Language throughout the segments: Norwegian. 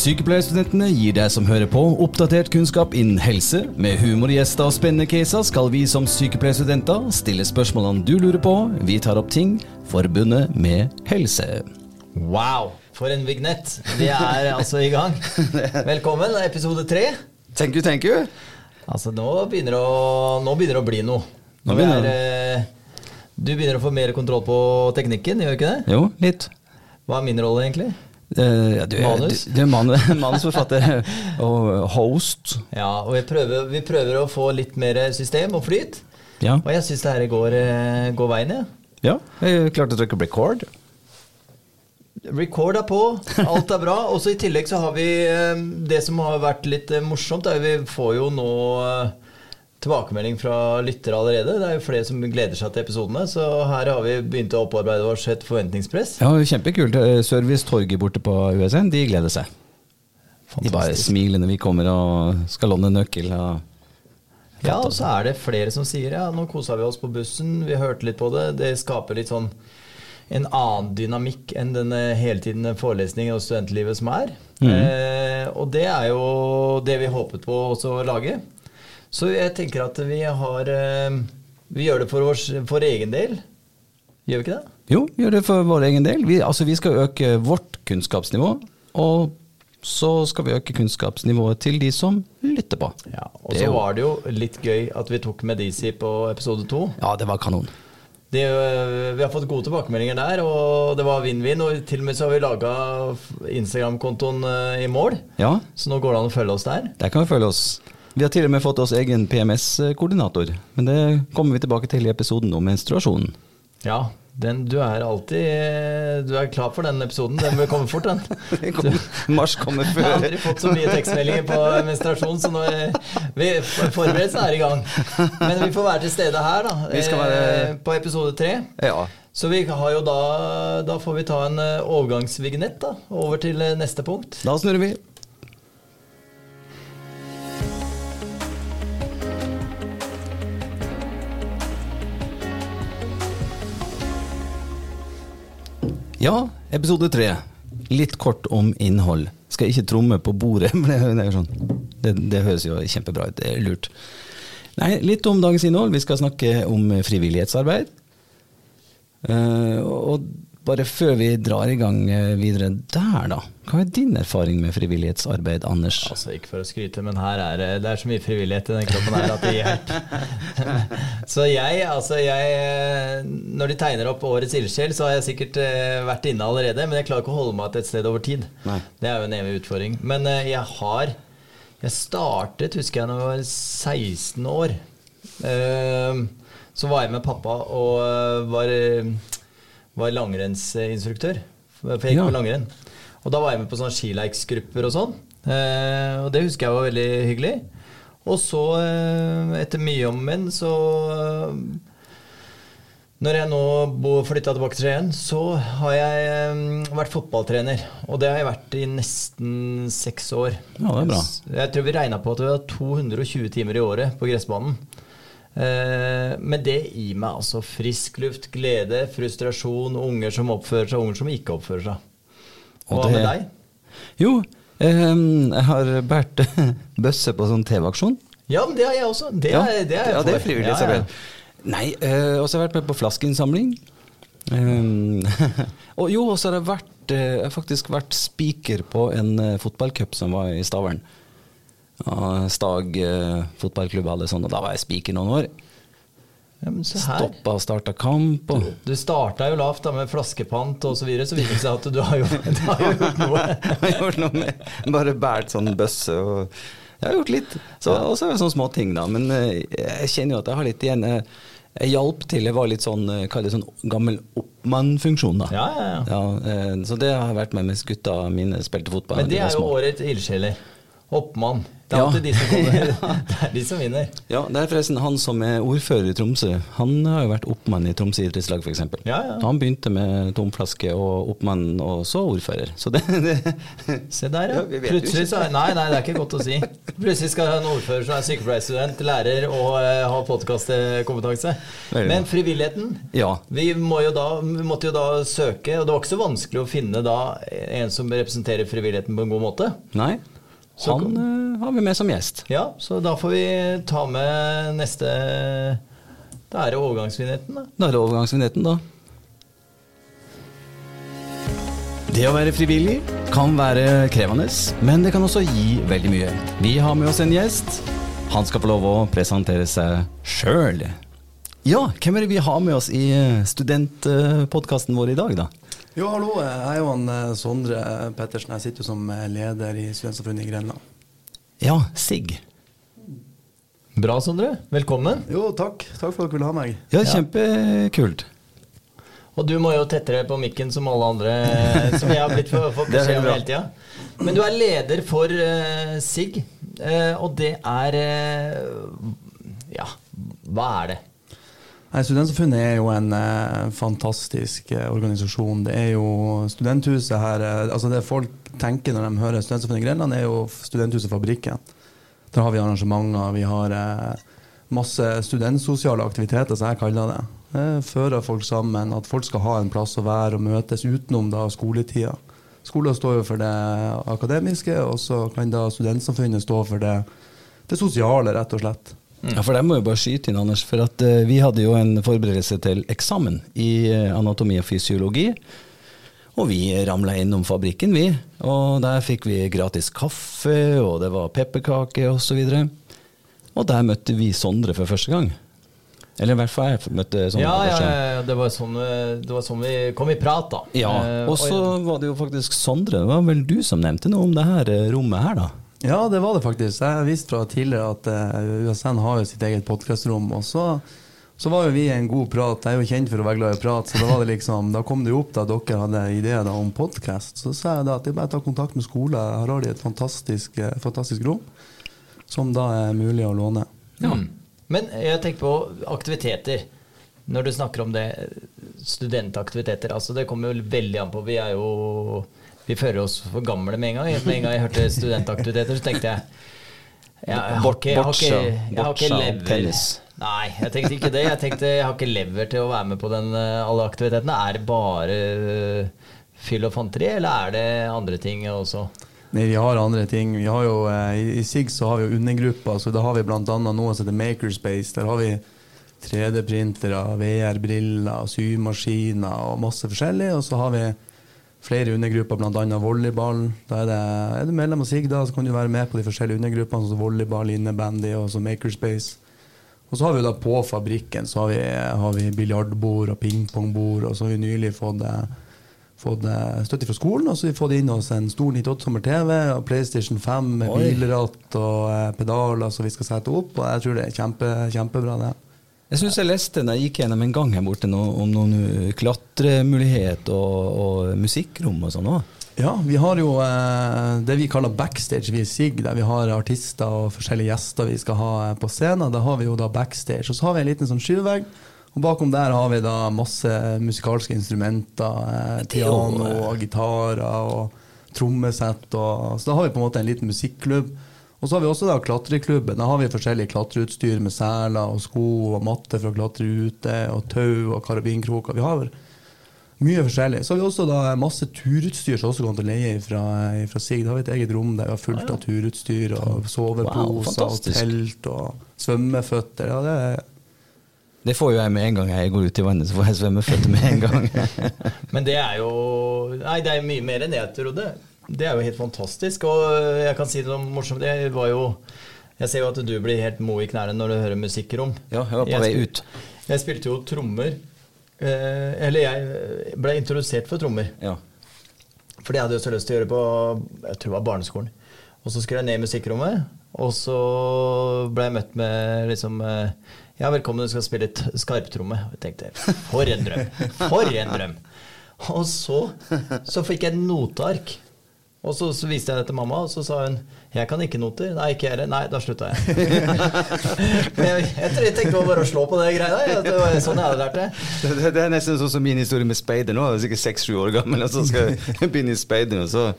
Sykepleierstudentene gir deg som hører på, oppdatert kunnskap innen helse. Med humorgjester og spennende caser skal vi som sykepleierstudenter stille spørsmålene du lurer på. Vi tar opp ting forbundet med helse. Wow, for en vignett. Vi er altså i gang. Velkommen, episode tre. Thank you, thank you. Altså, nå begynner det å, nå begynner det å bli noe. Nå begynner er, eh, du begynner å få mer kontroll på teknikken, gjør du ikke det? Jo, litt. Hva er min rolle, egentlig? Ja, du, Manus? Du, du er manusforfatter og host. Ja, og vi prøver, vi prøver å få litt mer system og flyt. Ja. Og jeg syns det her går, eh, går veien, jeg. ja. Jeg klarte å trykke record. Record er på, alt er bra. Og så i tillegg så har vi eh, det som har vært litt morsomt, er vi får jo nå tilbakemelding fra lyttere allerede. Det er jo flere som gleder seg til episodene, så her har vi begynt å opparbeide oss et forventningspress. Ja, Kjempekult. Service Torget borte på USN, de gleder seg. De bare smiler når vi kommer og skal låne nøkkel. Og Ja, og så er det flere som sier ja, nå kosa vi oss på bussen, vi hørte litt på det. Det skaper litt sånn en annen dynamikk enn denne hele tiden forelesningen og studentlivet som er. eh, og det er jo det vi håpet på også å lage. Så jeg tenker at vi har eh, Vi gjør det for vår, for egen del. Gjør vi ikke det? Jo, vi gjør det for vår egen del. Vi, altså, vi skal øke vårt kunnskapsnivå, og så skal vi øke kunnskapsnivået til de som lytter på. Ja, Og Det så var det jo litt gøy at vi tok med Medici på episode to. Ja, det var kanon. Det, øh, vi har fått gode tilbakemeldinger der, og det var vinn-vinn. Og til og med så har vi laga Instagram-kontoen øh, i mål, Ja, så nå går det an å følge oss der. der kan vi følge oss. Vi har til og med fått oss egen PMS-koordinator, men det kommer vi tilbake til i episoden om menstruasjonen. Ja, den, du er alltid øh, Du er klar for den episoden. Den vil komme fort, den. Kommer- Mars kommer Jeg har aldri fått så mye tekstmeldinger på menstruasjon, så nå er forberedelsen er i gang. Men vi får være til stede her, da. Vi skal være- eh, På episode tre. Ja. Så vi har jo da Da får vi ta en overgangsvignett da, over til neste punkt. Da snurrer vi. Ja, episode tre. Litt kort om innhold. Skal ikke tromme på bordet, men det, sånn. det, det høres jo kjempebra ut. Det er lurt. Nei, litt om dagens innhold. Vi skal snakke om frivillighetsarbeid. Uh, og bare før vi drar i gang eh, videre der, da. Hva er din erfaring med frivillighetsarbeid, Anders? Altså, ikke for å skryte, men her er det, det er så mye frivillighet i den kroppen her at det gir helt. så jeg, altså jeg Når de tegner opp årets ildsjel, så har jeg sikkert eh, vært inne allerede, men jeg klarer ikke å holde meg til et sted over tid. Nei. Det er jo en evig utfordring. Men eh, jeg har Jeg startet, husker jeg, da jeg var 16 år. Eh, så var jeg med pappa og eh, var, eh, var langrennsinstruktør. Jeg gikk Ja. på langrenn. Og da var jeg med på sånne skileiksgrupper og sånn. Eh, og det husker jeg var veldig hyggelig. Og så, eh, etter mye om men, så eh, Når jeg nå flytta tilbake til Skien, så har jeg eh, vært fotballtrener. Og det har jeg vært i nesten seks år. Ja, det er bra. Jeg tror vi regna på at vi har 220 timer i året på gressbanen. Eh, men det gir meg altså frisk luft, glede, frustrasjon, unger som oppfører seg, unger som ikke oppfører seg. Og Hva det- med deg? Jo, eh, jeg har båret bøsse på sånn TV-aksjon. Ja, men det har jeg også. Det Ja, er, det er ja, det er frivillig. Ja, Ja, Nei, eh, og så har jeg vært med på flaskeinnsamling. Um, og jo, og så har jeg vært eh, faktisk vært speaker på en fotballcup som var i Stavern. Ja, Stag eh, fotballklubb hadde sånn, og da var jeg spiker noen år. ja. Stoppa og starta kamp. Og, Du starta jo lavt da med flaskepant osv., så videre, så viser det seg at du har jo, du har jo gjort noe. jeg har gjort noe med Bare båret sånn bøsse og Jeg har gjort litt. Så, og så er det sånne småting, da. Men eh, jeg kjenner jo at jeg har litt igjen. eh, Jeg hjalp til. Jeg var litt sånn, kall det sånn gammel oppmann-funksjon, da. Ja, ja, ja. så det har vært med mens gutta mine spilte fotball. Men det er jo små. årets ildsjeler. Oppmann. Det er Ja. alltid de som kommer. Det er de som vinner. Ja, det er forresten han som er ordfører i Tromsø. Han har jo vært oppmann i Tromsø idrettslag, f.eks. Ja, ja. Han begynte med tomflaske og oppmann, og så ordfører. Så det, det Se der, ja. Ja, Plutselig så Nei, nei, det er ikke godt å si. Plutselig skal en ordfører som er sykepleierstudent, lærer og uh, har podkastkompetanse. Men frivilligheten Ja. vi, må jo da, vi måtte jo da søke, og det var ikke så vanskelig å finne da en som representerer frivilligheten på en god måte. Nei, Så han uh, har vi med som gjest. Ja, så da får vi ta med neste Da er det overgangsvinjetten, da. Da er det overgangsvinjetten, da. Det å være frivillig kan være krevende, men det kan også gi veldig mye. Vi har med oss en gjest. Han skal få lov å presentere seg sjøl. Ja, hvem er det vi har med oss i studentpodkasten vår i dag, da? Jo, hallo. Jeg er jo han eh, Sondre Pettersen. Jeg sitter jo som eh, leder i Studentsamfunnet i Grenland. Ja, Sigg. Bra, Sondre. Velkommen. Jo, takk. Takk for at dere ville ha meg. Ja, kjempekult. Og du må jo tettere på mikken som alle andre, som jeg har blitt fått beskjed om hele tida. Men du er leder for uh, SIG, uh, og det er uh, Ja, hva er det? Nei, Studentsamfunnet er jo en eh, fantastisk eh, organisasjon. Det er jo studenthuset her eh, Altså Det folk tenker når de hører Studentsamfunnet i Grenland, er jo Studenthuset Fabrikken. Der har vi arrangementer, vi har eh, masse studentsosiale aktiviteter, som jeg kaller det. Det fører folk sammen, at folk skal ha en plass å være og møtes utenom da skoletida. Skolen står jo for det akademiske, og så kan da studentsamfunnet stå for det, det sosiale, rett og slett. Ja, for der må jeg bare skyte inn, Anders. For at uh, vi hadde jo en forberedelse til eksamen i uh, anatomi og fysiologi. Og vi ramla innom fabrikken, vi. Og der fikk vi gratis kaffe, og det var pepperkaker osv. Og der møtte vi Sondre for første gang. Eller i hvert fall jeg møtte Sondre Ja, ja, ja, det var sånn, eh, det var sånn vi kom i prat, da. Ja, og så var det jo faktisk Sondre. Det var vel du som nevnte noe om det her rommet her, da? Ja, det var det faktisk. Jeg visste fra tidligere at uh, USN har jo sitt eget podkastrom. Og så, så var jo vi i en god prat. Jeg er jo kjent for å være glad i prat, så da, var det liksom, da kom det jo opp da dere hadde ideer da om podkast. Så sa jeg da at det er bare å ta kontakt med skolen. Her har de et fantastisk, eh, fantastisk rom som da er mulig å låne. Ja. Mm. Men jeg tenker på aktiviteter. Når du snakker om det, studentaktiviteter. altså Det kommer jo veldig an på. Vi er jo Vi føler oss for gamle med en gang. Med en gang jeg hørte studentaktiviteter, så tenkte jeg jeg, jeg, har ikke, jeg, har ikke, jeg har ikke lever. Nei, jeg tenkte ikke det. Jeg tenkte jeg har ikke lever til å være med på den, eh, alle aktivitetene. Er det bare uh, fyll og fanteri, eller er det andre ting også? Nei, vi har andre ting. Vi har jo, eh, I i SIG så har vi jo undergrupper, så da har vi bl.a. noe som heter Makerspace. Der har vi 3D-printere, VR-briller, symaskiner og masse forskjellig. Og så har vi flere undergrupper, bl.a. volleyball. Da er, det, er du medlem av SIG, da, så kan du være med på de forskjellige undergruppene, som volleyball, innebandy og Makerspace. Og så har vi da på fabrikken så har vi, har vi biljardbord og pingpongbord, og så har vi nylig fått eh, fått eh, støtte fra skolen, og så har vi fått inn oss en stor 98-sommer-TV og PlayStation 5 med bilratt og eh, pedaler som vi skal sette opp, og jeg tror det er kjempe, kjempebra, det. Jeg syns jeg leste da jeg gikk gjennom en gang her borte noe, om noen uh, klatremulighet og, og musikkrom og sånn òg. Ja, vi har jo eh, det vi kaller backstage vi i SIG, der vi har artister og forskjellige gjester vi skal ha eh, på scenen. Da har vi jo da backstage, og så har vi en liten sånn skyvegg. Og bakom der har vi da masse musikalske instrumenter. Eh, piano og gitarer og trommesett. Og, så da har vi på en måte en liten musikklubb. Og så har vi også da klatreklubben. Da har vi forskjellig klatreutstyr med seler og sko og matte for å klatre ute, og tau og karabinkroker. Vi har mye forskjellig. Så har vi også da masse turutstyr som også kan til leie fra, fra SIG. Da har vi et eget rom der vi har fullt av turutstyr og Wow, soveposer og telt og svømmeføtter. Ja, det er Det får jo jeg med en gang jeg går ut i vannet, så får jeg svømmeføtter med en gang. Men det er jo Nei, det er mye mer enn jeg trodde. Det er jo helt fantastisk. Og jeg kan si det morsomt. Jeg var jo Jeg ser jo at du blir helt mo i knærne når du hører musikkrom. Ja, jeg var på vei ut. Jeg spilte jo trommer. Eh, eller jeg ble introdusert for trommer. Ja. For det hadde jeg så lyst til å gjøre på jeg tror det var barneskolen. Og så skulle jeg ned i musikkrommet, og så ble jeg møtt med liksom Ja, velkommen, du skal spille skarptromme. Og jeg tenkte for en drøm! For en drøm! Og så, så fikk jeg noteark Og så, så viste jeg det til mamma, og så sa hun 'jeg kan ikke noter'. Nei, ikke jeg heller. Nei, da slutta jeg. Men jeg, jeg, jeg tenkte bare å slå på det greia der. Det var sånn jeg hadde lært det. Det, det, er nesten sånn som min historie med speider. Nå er sikkert seks-sju år gammel, og så skal jeg begynne i speideren. Og så,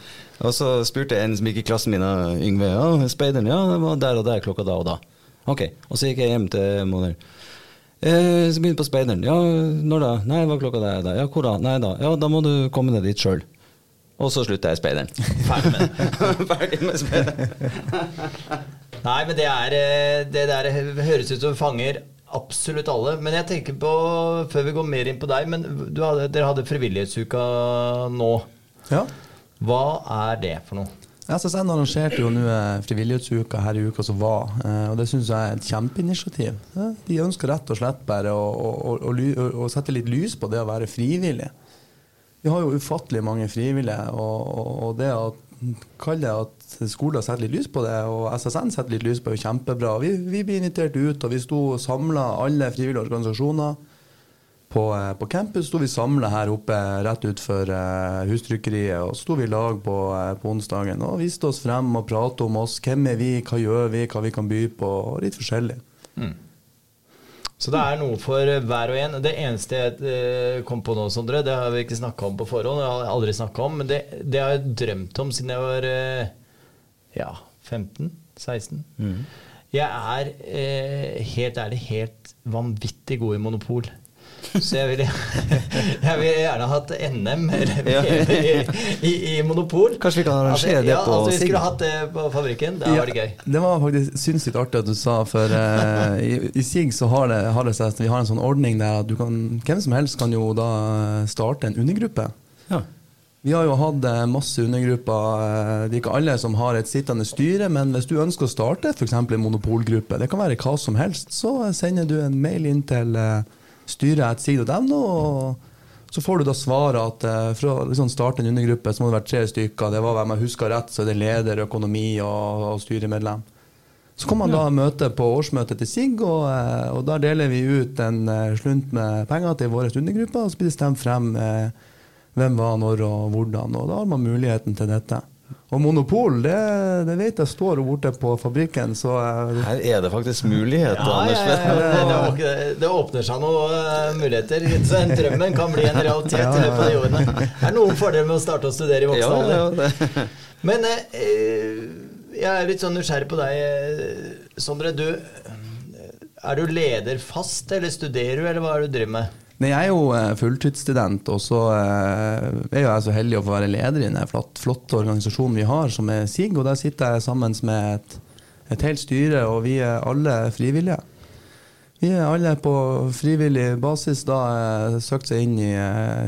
og så spurte jeg en som gikk i klassen min, Yngve, ja, speideren, ja, det var der og der klokka da og da. Ok, og så gikk jeg hjem til moder. Eh, så begynte jeg på speideren. Ja, når da? Nei, det var klokka der og der. Ja, hvor da? Nei da. Ja, da må du komme ned dit sjøl. Og så slutta jeg i speideren. Ferdig med det. Ferdig med speideren. Nei, men det er eh, Det der høres ut som fanger absolutt alle. Men jeg tenker på, før vi går mer inn på deg, men du hadde, dere hadde Frivillighetsuka nå. Ja. Hva er det for noe? SSN arrangerte jo nå eh, Frivillighetsuka her i uka som var, eh, og det syns jeg er et kjempeinitiativ. De ønsker rett og slett bare å, å, å, å, å, å sette litt lys på det å være frivillig. Vi har jo ufattelig mange frivillige, og, og, og det å kalle at skolen setter litt lys på det, og SSN setter litt lys på det, er jo kjempebra. Vi, vi blir invitert ut, og vi sto samla, alle frivillige organisasjoner. På, eh, på campus sto vi samla her oppe rett utfor uh, hustrykkeriet, og så sto vi i lag på, eh, på onsdagen og viste oss frem og pratet om oss. Hvem er vi, hva gjør vi, hva vi kan by på, og litt forskjellig. Så det er noe for hver og en. Det eneste jeg eh, kom på nå, Sondre, det har vi ikke snakka om på forhånd, det har jeg aldri snakka om, men det, det har jeg drømt om siden jeg var eh, ja, 15-16. Jeg er eh, helt ærlig helt vanvittig god i monopol. Så jeg ville jeg vil gjerne hatt NM eller Ja. i, i, i monopol. Kanskje vi kan arrangere det ja, på altså, Vi Sigg? skulle hatt det på fabrikken. Det hadde vært gøy. Det var faktisk sinnssykt artig at du sa, for uh, i, i SIG så har det, har det seg vi har en sånn ordning der at du kan, hvem som helst kan jo da starte en undergruppe. Ja. Vi har jo hatt eh, masse undergrupper. eh, Det er ikke alle som har et sittende styre, men hvis du ønsker å starte f.eks. en monopolgruppe, det kan være hva som helst, så sender du en mail inn til uh, styret.sig.no, og så får du da svaret at eh, for å liksom starte en undergruppe, så må det være tre stykker. Det var hvem jeg husker rett, så er det leder, økonomi og, og styremedlem. Så kan man da møte på årsmøtet til SIG, og, eh, og da deler vi ut en eh, slunt med penger til våre undergrupper, og så blir det stemt frem eh, hvem var når og hvordan, og da har man muligheten til dette. Og monopol, det, det vet jeg står borte på fabrikken, så eh, Her er det faktisk muligheter, Ja, Anders. ja, ja, ja. Det, det åpner seg noen eh, muligheter. Så en drømmen kan bli en realitet i løpet av de årene. Det er noen fordeler med å starte å studere i voksen alder. Men eh, jeg er litt sånn nysgjerrig på deg, eh, Sondre. Du, er du leder fast, eller studerer du, eller hva er det du driver med? Nei, Jeg er jo eh, fulltidsstudent, og så eh, er jeg så heldig å få være leder i den flott, flotte organisasjonen vi har, som er SIG. Og der sitter jeg sammen med et, et helt styre, og vi er alle frivillige. Vi er alle på frivillig basis da eh, søkt seg inn i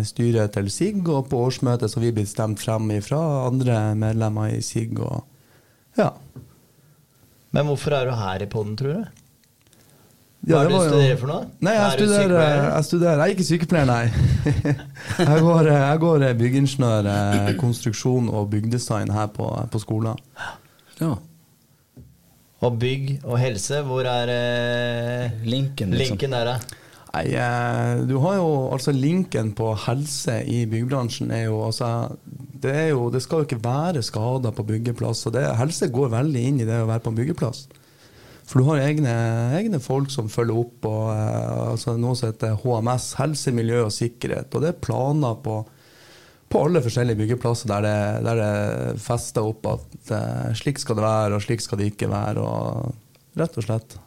styret til SIG, og på årsmøtet så har vi blitt stemt frem fra andre medlemmer i SIG. Og, ja. Men hvorfor er du her i poden, tror du? Ja, Hva er det det du studerer for noe? Nei, jeg Er studerer, jeg studerer Jeg er ikke sykepleier, nei. jeg går, jeg går byggingeniør, eh, konstruksjon og byggdesign her på, på skolen. Ja. Og bygg og helse, hvor er eh, Linken, liksom. linken der, da? Nei, eh, du har jo altså linken på helse i byggebransjen er jo altså Det, er jo, det skal jo ikke være skader på byggeplass. Og helse går veldig inn i det å være på en byggeplass. For du har egne, egne folk som følger opp, og eh, altså noe som heter HMS, helse, miljø og sikkerhet. Og det er planer på, på alle forskjellige byggeplasser der det, der det fester opp at eh, slik skal det være, og slik skal det ikke være. Og rett og slett.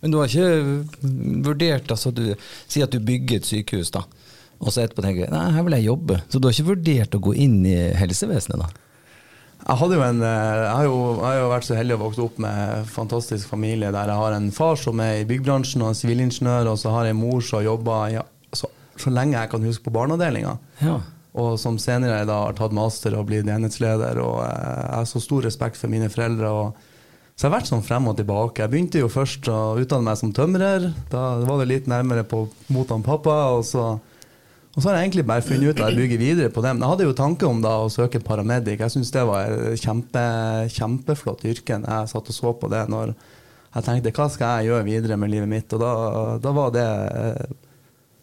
Men du har ikke vurdert altså du Si at du bygger et sykehus, da. Og så etterpå tenker du nei, her vil jeg jobbe. Så du har ikke vurdert å gå inn i helsevesenet, da? Jeg, en, eh, jeg, har jo, jeg har jo vært så heldig å vokse opp med en fantastisk familie der jeg har en far som er i byggbransjen og en sivilingeniør, og så har jeg en mor som har jobba ja, så, så lenge jeg kan huske på barneavdelinga. Ja. Og som senere da har tatt master og blitt enhetsleder. Og eh, jeg har så stor respekt for mine foreldre. Så jeg har vært sånn frem og tilbake. Jeg begynte jo først å utdanne meg som tømrer. Da var det litt nærmere på mot han pappa. Og så, og så har jeg egentlig bare funnet ut at jeg bygger videre på det. Men jeg hadde jo tanke om da å søke paramedic. Jeg syns det var et kjempe, kjempeflott yrke. Jeg satt og så på det når jeg tenkte hva skal jeg gjøre videre med livet mitt? Og da, da, var, det,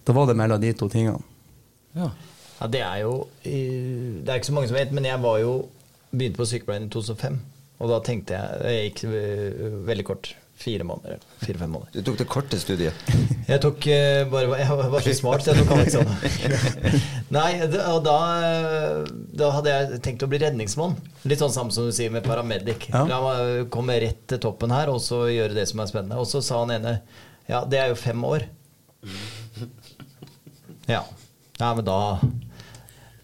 da var det mellom de to tingene. ja. Ja, det er jo Det er ikke så mange som vet, men jeg var jo begynte på sykepleien i 2005. Og da tenkte jeg Jeg gikk øh, veldig kort. Fire måneder. Fire-fem måneder. Du tok det korte studiet. Jeg tok eh, bare Jeg var så smart, så jeg tok Alexander. Nei, og da, eh, da hadde jeg tenkt å bli redningsmann. Litt sånn samme som du sier med paramedic. Ja. La meg komme rett til toppen her og så gjøre det som er spennende. Og så sa han ene Ja, det er jo fem år. Ja. ja men da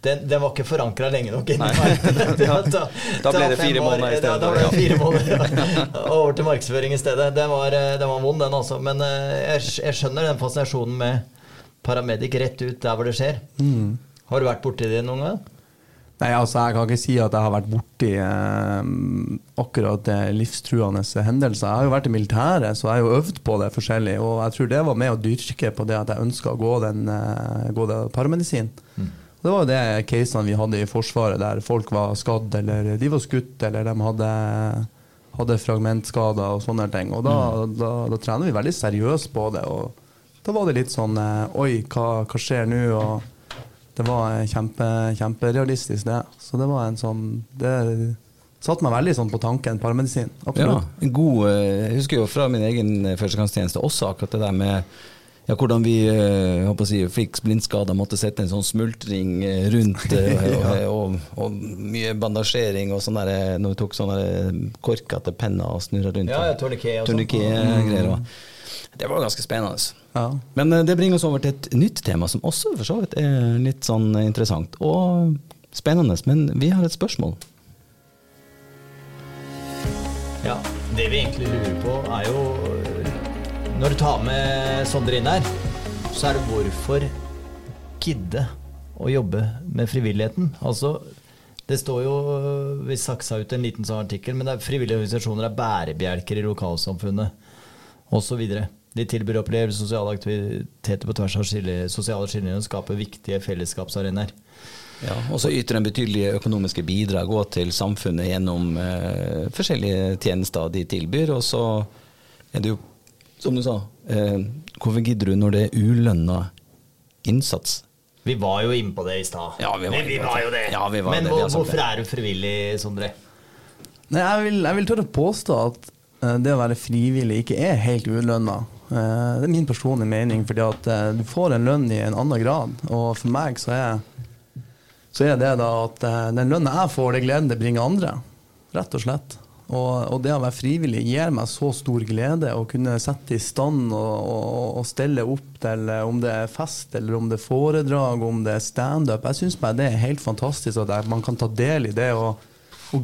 den, den var ikke forankra lenge nok inni meg. Da, Da ble det fire år- måneder i Da, stedet, da ble det fire måneder. ja. Over til markedsføring i stedet. Den var, eh, den var vond, den altså. Men eh, jeg, jeg skjønner den fascinasjonen med paramedic rett ut der hvor det skjer. Mm. Har du vært borti det noen gang? Nei, altså Jeg kan ikke si at jeg har vært borti eh, akkurat det livstruende hendelser. Jeg har jo vært i militæret, så jeg har jo øvd på det forskjellig. Og jeg tror det var med å dyrke på det at jeg ønska å gå den, eh, gå paramedisin. Og Det var jo det casene vi hadde i Forsvaret, der folk var skadd, eller de var skutt, eller de hadde, hadde fragmentskader og sånne ting. Og da, da, da trener vi veldig seriøst på det. Og da var det litt sånn eh, Oi, hva, hva skjer nå? Og det var kjempe, kjemperealistisk, det. Så det var en sånn Det satte meg veldig sånn på tanken, paramedisin. Ja, en god, eh, jeg husker jo fra min egen eh, førstegangstjeneste også akkurat det der med ja, hvordan vi eh, håper å si, fikk blindskader, måtte sette en sånn smultring eh, rundt eh, og, og, og mye bandasjering og sånn der, eh, når vi tok sånne korkete penner og snurra rundt. Ja, ja, og sånn. Tourniquet-greier. og- Det var ganske spennende. Ja. Men eh, det bringer oss over til et nytt tema som også for så vidt er litt sånn interessant og spennende. Men vi har et spørsmål. Ja, Det vi egentlig lurer på, er jo Når du tar med Sondre inn her, så er det hvorfor gidde å jobbe med frivilligheten? Altså, det står jo Vi saksa ut en liten sånn artikkel, men det er frivillige organisasjoner er bærebjelker i lokalsamfunnet osv. De tilbyr opplevelser, sosiale aktiviteter på tvers av skille, sosiale skillelinjer og skaper viktige fellesskapsarenaer. Ja, og så yter en betydelige økonomiske bidrag òg til samfunnet gjennom eh, forskjellige tjenester de tilbyr. Og så er det jo, som du sa, eh, hvorfor gidder du når det er ulønna innsats? Vi var jo inne på det i stad. Ja, vi var Men vi var jo det. Ja, vi var Men det, vi hvor, hvorfor det. er du frivillig, Sondre? Nei, jeg vil, jeg vil tørre å påstå at eh, det å være frivillig ikke er helt ulønna. Eh, Det er min personlige mening, fordi at eh, du får en lønn i en annen grad. Og for meg så er, så er det da at den lønna jeg får, det gleden det bringer andre. Rett og slett. Og, og det å være frivillig gir meg så stor glede å kunne sette i stand og, og, og stelle opp til eh, om det er fest, eller om det er foredrag, om det er standup. Jeg syns bare det er helt fantastisk at man kan ta del i det. og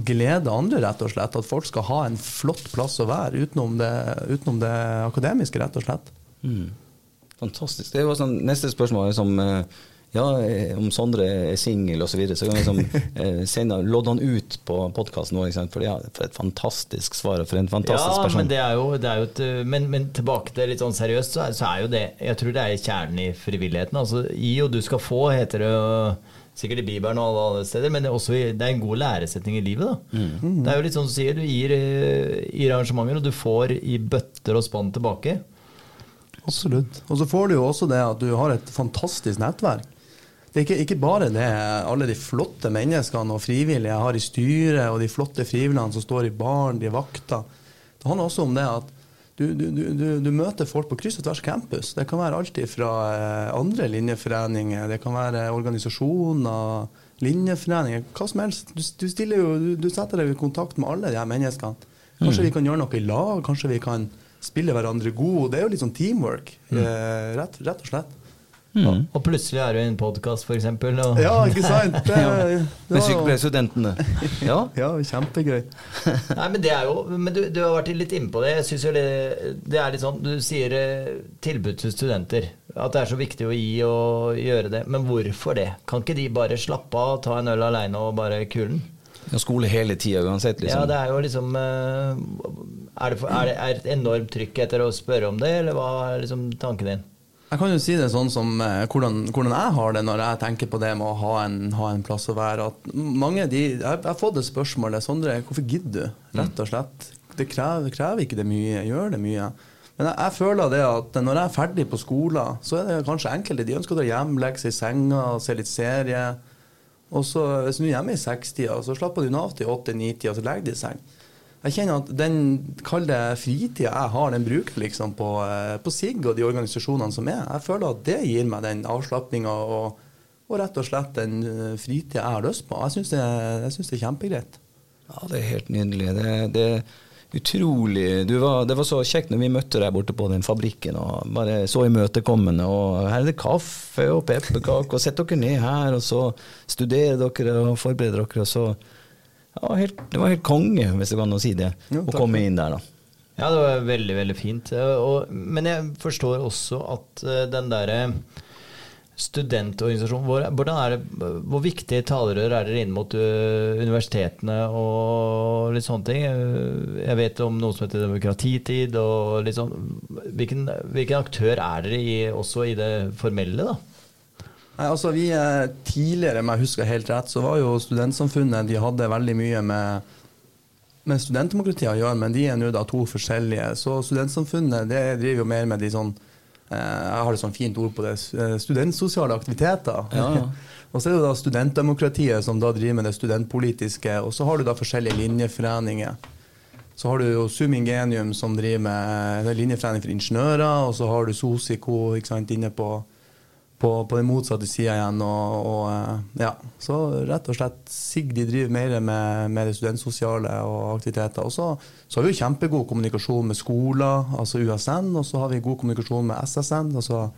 glede andre, rett og slett. At folk skal ha en flott plass å være utenom det, utenom det akademiske, rett og slett. Mm. Fantastisk. Det var sånn, neste spørsmål Liksom, som eh, ja, eh, om Sondre er singel osv., så, videre, så kan vi liksom, eh, sende, lodde han ut på podkasten vår. For, ja, for et fantastisk svar, og for en fantastisk Ja, person. men, det er jo, det er jo et, men, men tilbake til litt sånn seriøst, så er, så er jo det Jeg tror det er kjernen i frivilligheten. Altså, gi og du skal få, heter det jo sikkert i Bibelen og alle andre steder, men det er, også, det er en god læresetning i livet. da. Mm. Det er jo litt sånn som du sier, du gir, eh, gir arrangementer, og du får i bøtter og spann tilbake. Absolutt. Og så får du jo også det at du har et fantastisk nettverk. Det er ikke, ikke bare det alle de flotte menneskene og frivillige jeg har i styret, og de flotte frivillige som står i baren, de vakter. Det handler også om det at du, du, du, du, møter folk på kryss og tvers campus. Det kan være alt fra eh, andre linjeforeninger, det kan være organisasjoner, linjeforeninger, hva som helst. Du, jo, du, setter deg i kontakt med alle de her menneskene. Kanskje vi kan gjøre noe i lag, kanskje vi kan spille hverandre gode. Det er jo litt sånn teamwork, mm. rett, rett og slett. Mm. Og plutselig er du i en podkast, f.eks. Og... Ja, ikke sant? Det, det Med sykepleierstudentene. Ja. Ja, kjempegøy. Nei, men det er jo Men du, du har vært litt inne på det. Jeg synes jo det, det er litt sånn Du sier eh, tilbud til studenter. At det er så viktig å gi og gjøre det. Men hvorfor det? Kan ikke de bare slappe av, ta en øl aleine og bare kulen? Ja, skole hele tida uansett, Ja, liksom. det er jo liksom eh, Er det, for, er det er et enormt trykk etter å spørre om det, eller hva er liksom tanken din? Jeg kan jo si det sånn som eh, hvordan, hvordan jeg har det når jeg tenker på det med å ha en, ha en plass å være. At mange de, jeg, har fått det spørsmålet Sondre, hvorfor gidder du? Rett og slett. Det krever, krever ikke det mye. Gjør det mye. Men jeg, jeg føler det at når jeg er ferdig på skolen, så er det kanskje enkelte de ønsker å dra hjem, legge seg i senga se litt serie. Og så hvis du er hjemme i sekstida, så slapper du av til åtte-ni-tida, så legger de i seng. Jeg kjenner at den kalde fritida jeg har, den bruker jeg liksom på, eh, på SIG og de organisasjonene som er. Jeg føler at det gir meg den avslapninga og, og, rett og slett den eh, fritida jeg har lyst på. Jeg syns det, det er kjempegreit. Ja, det er helt nydelig. Det, det er utrolig var, Det var så kjekt når vi møtte deg borte på den fabrikken og bare så imøtekommende. Og her er det kaffe og pepperkaker, og sett dere ned her, og så studerer dere og forbereder dere. og så ja, helt, det var helt konge, hvis det går an å si det, jo, å komme inn der, da. Ja, det var veldig, veldig fint. Og, men jeg forstår også at uh, den derre studentorganisasjonen, hvor, hvordan er det, hvor viktige talerør er dere inn mot uh, universitetene og litt sånne ting? Jeg vet om noe som heter demokratitid og litt sånn. Hvilken, hvilken aktør er dere i, også i det formelle, da? Nei, altså vi Tidligere, om jeg husker helt rett, så var jo Studentsamfunnet De hadde veldig mye med, med studentdemokratiet å gjøre, men de er nå da to forskjellige. Så Studentsamfunnet det driver jo mer med de sånn eh, Jeg har et sånn fint ord på det. Eh, studentsosiale aktiviteter. Ja, ja. og så er det da studentdemokratiet som da driver med det studentpolitiske. Og så har du da forskjellige linjeforeninger. Så har du jo Sumingenium som driver med linjeforening for ingeniører, og så har du Sosico ikke sant, inne på på, på den motsatte sida igjen. Og, og, eh, ja. Så rett og slett Sigdi driver mer med, med det studentsosiale og aktiviteter. Og så, så, har vi jo kjempegod kommunikasjon med skoler, altså USN, og så har vi god kommunikasjon med SSN, altså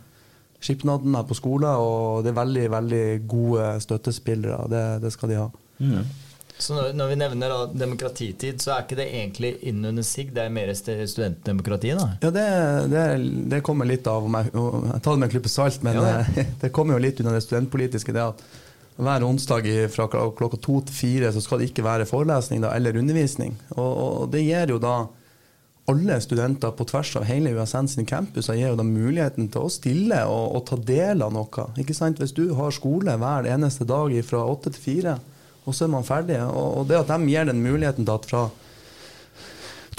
skipnaden her på skoler. Og det er veldig, veldig gode støttespillere. Det, det skal de ha. Mm. Så når, når vi nevner da, demokratitid, så er ikke det egentlig innunder SIG, det er mer studentdemokrati? da? Ja, det, det, det, kommer litt av meg, Jeg tar det med en klype salt, men ja, det. det kommer jo litt under det studentpolitiske. det at hver onsdag fra klokka to til fire så skal det ikke være forelesning da, eller undervisning. Og, og, det gir jo da alle studenter på tvers av hele USN sin campus gir jo da muligheten til å stille og, og ta del av noe. Ikke sant? Hvis du har skole hver eneste dag fra åtte til fire, og så er man ferdig. Og, det at de gir den muligheten til at fra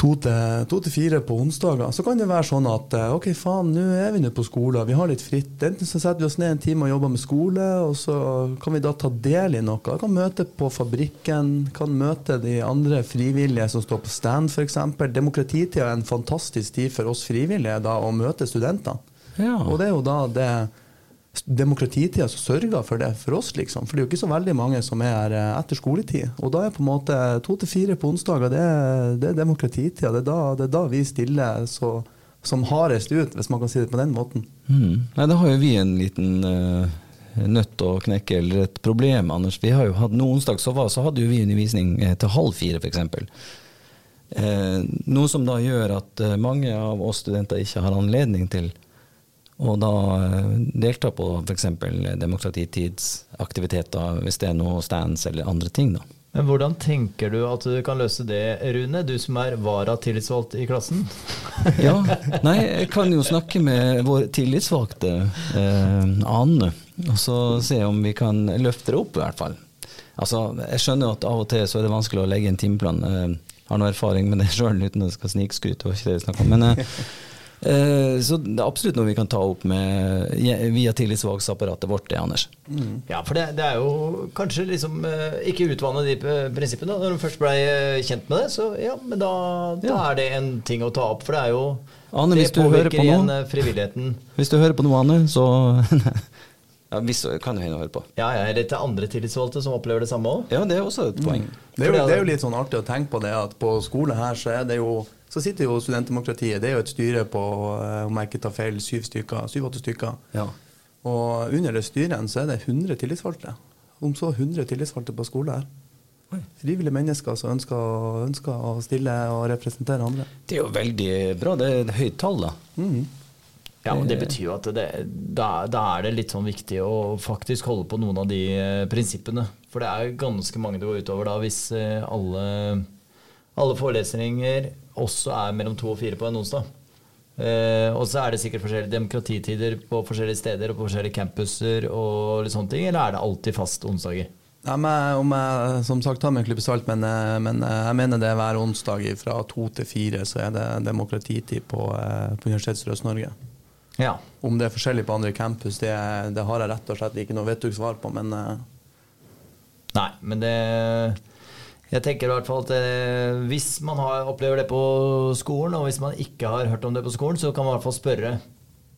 to til, to til fire på onsdager, så kan det være sånn at eh, ok, faen, nå er vi nå på skolen, vi har litt fritt. Enten så setter vi oss ned en time og jobber med skole, og så kan vi da ta del i noe. Jeg kan møte på fabrikken, kan møte de andre frivillige som står på stand, f.eks. Demokratitida er en fantastisk tid for oss frivillige da, å møte studentene. Ja. Og det er jo da det demokratitida som sørger for det for oss, liksom. For det er jo ikke så veldig mange som er her eh, etter skoletid. Og da er på en måte to til fire på onsdager, det, det, er demokratitida. Det, det, er da vi stiller så, som hardest ut, hvis man kan si det på den måten. Mm. Nei, da har jo vi en liten uh, nøtt å knekke, eller et problem, Anders. Vi har jo hatt Noen onsdag så, var, så hadde jo vi undervisning eh, til halv fire, f.eks. Eh, noe som da gjør at mange av oss studenter ikke har anledning til og da eh, delta på f.eks. demokratitidsaktiviteter, hvis det er noe stands eller andre ting. da. Men Hvordan tenker du at du kan løse det, Rune, du som er varatillitsvalgt i klassen? ja, nei, jeg kan jo snakke med vår tillitsvalgte eh, Ane, og så se om vi kan løfte det opp, i hvert fall. Altså, Jeg skjønner at av og til så er det vanskelig å legge en timeplan. Jeg eh, har noe erfaring med det sjøl, uten at jeg skal snikskryte. Men Eh, så det er absolutt noe vi kan ta opp med, via tillitsvalgsapparatet vårt, det, Anders. Mm. Ja, for det, det, er jo kanskje liksom eh, ikke utvanne de prinsippene. Når du først ble eh, kjent med det, så ja, men da, da er det en ting å ta opp. For det er jo Anne, Det påvirker igjen frivilligheten. Hvis du hører på noe, Anne, så Ja, hvis, kan hende høre på. Ja, ja, Eller til andre tillitsvalgte som opplever det samme òg. Ja, det er også et poeng. Mm. Det, er jo, det, er jo, litt sånn artig å tenke på det at på skole her så er det jo så sitter jo studentdemokratiet. Det er jo et styre på eh, om jeg ikke tar feil, syv stykker, syv-åtte stykker. Ja. Og under det styret så er det 100 tillitsvalgte. Om så 100 tillitsvalgte på skole her. Frivillige mennesker som ønsker, ønsker, å stille og representere andre. Det er jo veldig bra. Det er et høyt tall, da. Mm. Ja, men Det betyr jo at det, da, da, er det litt sånn viktig å faktisk holde på noen av de eh, prinsippene. For det er ganske mange det går utover da hvis eh, alle, alle forelesninger også er mellom to og fire på en onsdag. Eh, og så er det sikkert forskjellige demokratitider på forskjellige steder og på forskjellige campuser, og litt sånne ting, eller er det alltid fast onsdager? Ja, men, om jeg som sagt tar med en klype salt, men, eh, men, eh, jeg mener det er hver onsdag fra to til fire så er det demokratitid på, eh, på Universitetet i Øst-Norge. Ja. Om det er forskjellig på andre campus, det, det, har jeg rett og slett ikke noe vettug svar på, men Nei, men det Jeg tenker i hvert fall at det, hvis man har, opplever det på skolen, og hvis man ikke har hørt om det på skolen, så kan man i hvert fall spørre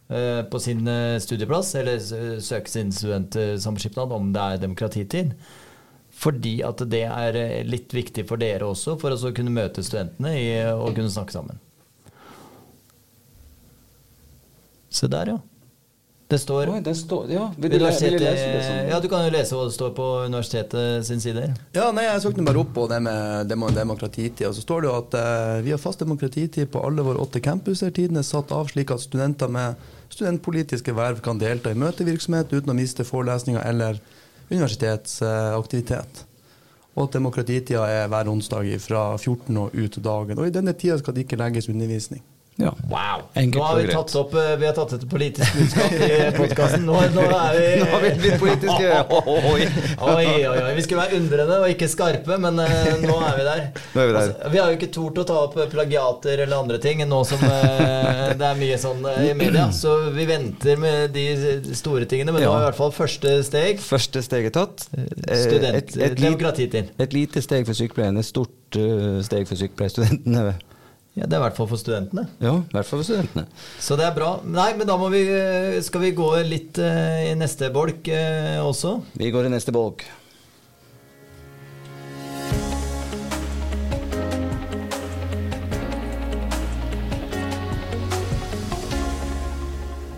eh, på sin eh, studieplass, eller søke sin studentsamskipnad om det er demokratitid. Fordi at det er eh, litt viktig for dere også, for å kunne møte studentene og kunne snakke sammen. Se der, ja. Det står Oi, det står, ja, vil du, vil du lese det sånn? ja, du kan jo lese hva det står på universitetet sin side. Ja, nei, Jeg søkte bare opp på det med demo demokratitid. og Så står det jo at eh, vi har fast demokratitid på alle våre åtte campuser. Tiden er satt av slik at studenter med studentpolitiske verv kan delta i møtevirksomhet uten å miste forelesninger eller universitetsaktivitet. og at demokratitida er hver onsdag fra 14 og ut dagen. Og i denne tida skal det ikke legges undervisning. Ja. Wow! Enkelt nå har vi tatt opp eh, Vi har tatt et politisk budskap i podkasten. Nå, nå er vi Nå har vi blitt politiske. Oi. Oi, oi. Vi skulle være undrende og ikke skarpe, men eh, nå er vi der. Er vi der. Altså, vi har jo ikke tort å ta opp plagiater eller andre ting nå som eh, det er mye sånn eh, i media. Så vi venter med de store tingene, men nå er i hvert fall første steg Første steg er tatt. Studentdemokrati til. et lite steg for sykepleierne, et stort eh, steg for sykepleierstudentene. Ja, det er i hvert fall for studentene. Ja, i hvert fall for studentene. Så det er bra. Nei, men da må vi, skal vi gå litt eh, i neste bolk eh, også. Vi går i neste bolk.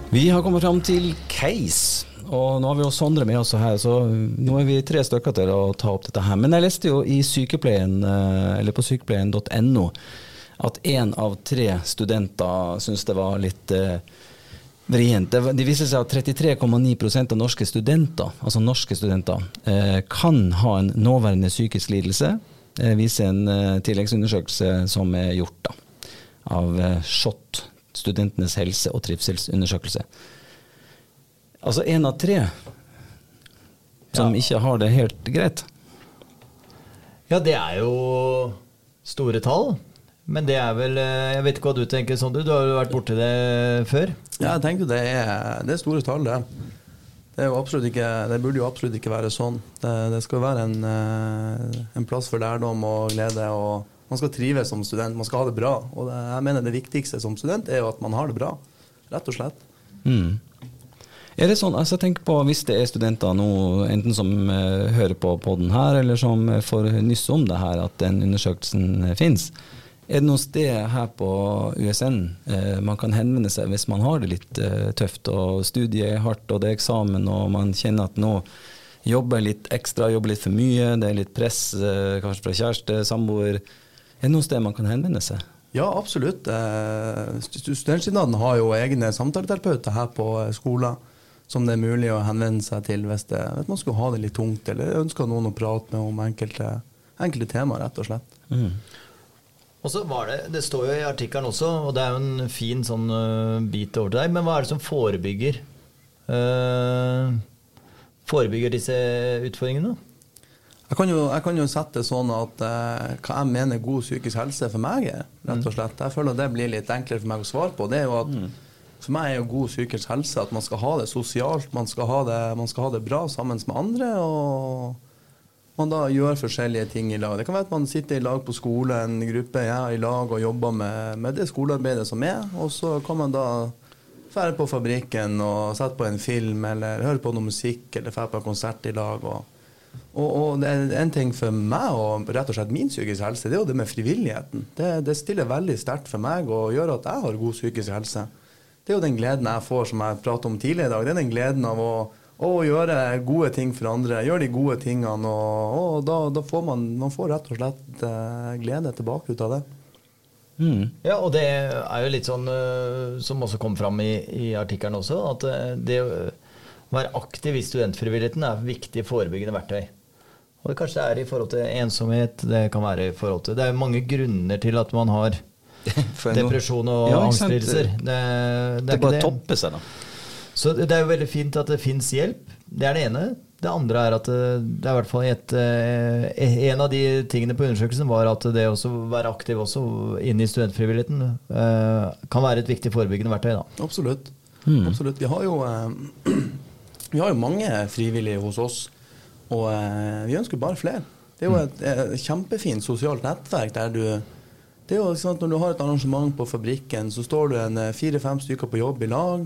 Vi har kommet fram til case. Og nå har vi jo Sondre med oss her, så nå er vi tre stykker til å ta opp dette her. Men jeg leste jo i sykepleien, eh, eller på sykepleien.no, at én av tre studenter syns det var litt eh, vrient. Det, det viser seg at 33,9% av norske studenter, altså norske studenter, eh, kan ha en nåværende psykisk lidelse, eh, viser en eh, tilleggsundersøkelse som er gjort da, av eh, SHoT, Studentenes helse- og trivselsundersøkelse. Altså én av tre som Ja. ikke har det helt greit. Ja, det er jo store tall. Men det er vel eh, Jeg vet ikke hva du tenker, Sondre. Du har jo vært borti det før. Ja, jeg tenker det er, det er store tall, det. Det, er jo absolutt ikke, det burde jo absolutt ikke være sånn. Det, det skal være en, eh, en plass for lærdom og glede. og Man skal trives som student, man skal ha det bra. Og det, jeg mener det viktigste som student er jo at man har det bra. Rett og slett. Mm. Er det sånn, altså tenk på Hvis det er studenter nå, enten som eh, hører på podden her, eller som får nyss om det her, at den undersøkelsen uh, fins. Er det noe sted her på USN eh, man kan henvende seg hvis man har det litt eh, tøft, og studiet er hardt, og det er eksamen, og man kjenner at nå jobber litt ekstra, jobber litt for mye, det er litt press, eh, kanskje fra kjæreste, samboer. Er det noe sted man kan henvende seg? Ja, absolutt. Eh, stu- Studentskipnaden har jo egne samtaleterapeuter her på eh, skolen som det er mulig å henvende seg til hvis, det, hvis man skulle ha det litt tungt, eller ønsker noen å prate med om enkelte, enkelte temaer, rett og slett. Mm. Og så var det Det står jo i artikkelen også, og det er jo en fin sånn uh, bit over til deg, men hva er det som forebygger uh, Forebygger disse utfordringene? Jeg kan jo, jeg kan jo sette det sånn at uh, hva jeg mener god psykisk helse for meg er, rett og slett. Jeg føler det blir litt enklere for meg å svare på. Det er jo at For meg er jo god psykisk helse at man skal ha det sosialt, man skal ha det, man skal ha det bra sammen med andre. og man da gjør forskjellige ting i lag. Det kan være at man sitter i lag på skole, en gruppe ja, i lag og jobber med, med det skolearbeidet som er, og så kan man da dra på fabrikken og sette på en film, eller høre på noe musikk, eller dra på en konsert i lag. og og, og en ting for meg og rett og slett min psykiske helse, det er jo det med frivilligheten. Det, det stiller veldig sterkt for meg og gjør at jeg har god psykisk helse. Det er jo den gleden jeg får, som jeg pratet om tidligere i dag. Det er den gleden av å, å gjøre gode ting for andre. Gjøre de gode tingene. Og, og da, da får man, man får rett og slett eh, glede tilbake ut av det. Mm. Ja, og det er jo litt sånn eh, som også kom fram i, i artikkelen også, at eh, det å være aktiv i studentfrivilligheten er viktig forebyggende verktøy. Og det kanskje det er i forhold til ensomhet, det kan være i forhold til Det er jo mange grunner til at man har depresjon og Ja, angstlidelser. Det, det, Det er bare topper seg, da. Så det er jo veldig fint at det fins hjelp. Det er det ene. Det andre er at det, det er i hvert fall et, eh, En av de tingene på undersøkelsen var at det å være aktiv også inne i studentfrivilligheten eh, kan være et viktig forebyggende verktøy. da. Absolutt. Mm. Absolutt. Vi har jo, eh, vi har jo mange frivillige hos oss. Og eh, vi ønsker bare flere. Det er jo et, et kjempefint sosialt nettverk der du det er jo sant, Når du har et arrangement på fabrikken, så står du en eh, fire-fem stykker på jobb i lag.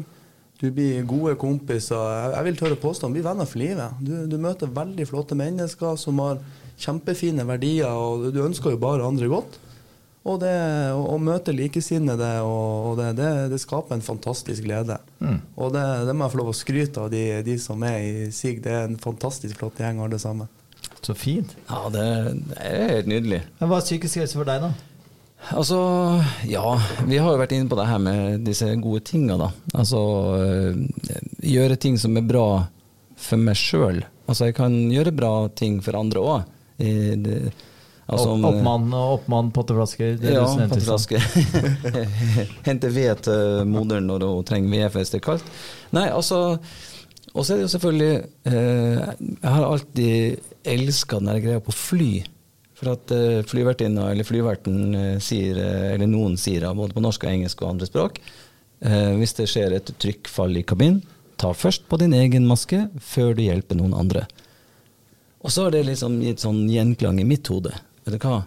Du blir gode kompiser. Jeg, vil tørre påstå blir venner for livet. Du, du møter veldig flotte mennesker som har kjempefine verdier, og du ønsker jo bare andre godt. Og det å, å møte likesinnede, og, og det, det, det, skaper en fantastisk glede. Mm. Og det, det, må jeg få lov å skryte av de, de som er i SIG. Det er en fantastisk flott gjeng, alle sammen. Så fint. Ja, det, det er helt nydelig. Men Hva er psykisk helse for deg, da? Altså, ja. Vi har jo vært inne på det her med disse gode tinga, da. Altså øh, gjøre ting som er bra for meg sjøl. Altså, jeg kan gjøre bra ting for andre òg. Altså, oppmann og oppmann potteflasker? Ja, potteflasker. Hente ved til moderen når hun trenger ved hvis det er kaldt. Nei, altså Og så er det jo selvfølgelig eh, Jeg har alltid elska jeg greier på fly. For at uh, flyvertinna eller flyverten uh, sier, uh, eller noen sier både på norsk og engelsk og andre språk, hvis det skjer et trykkfall i kabinen, ta først på din egen maske før du hjelper noen andre. Og så har det liksom gitt sånn gjenklang i mitt hode. Vet du hva?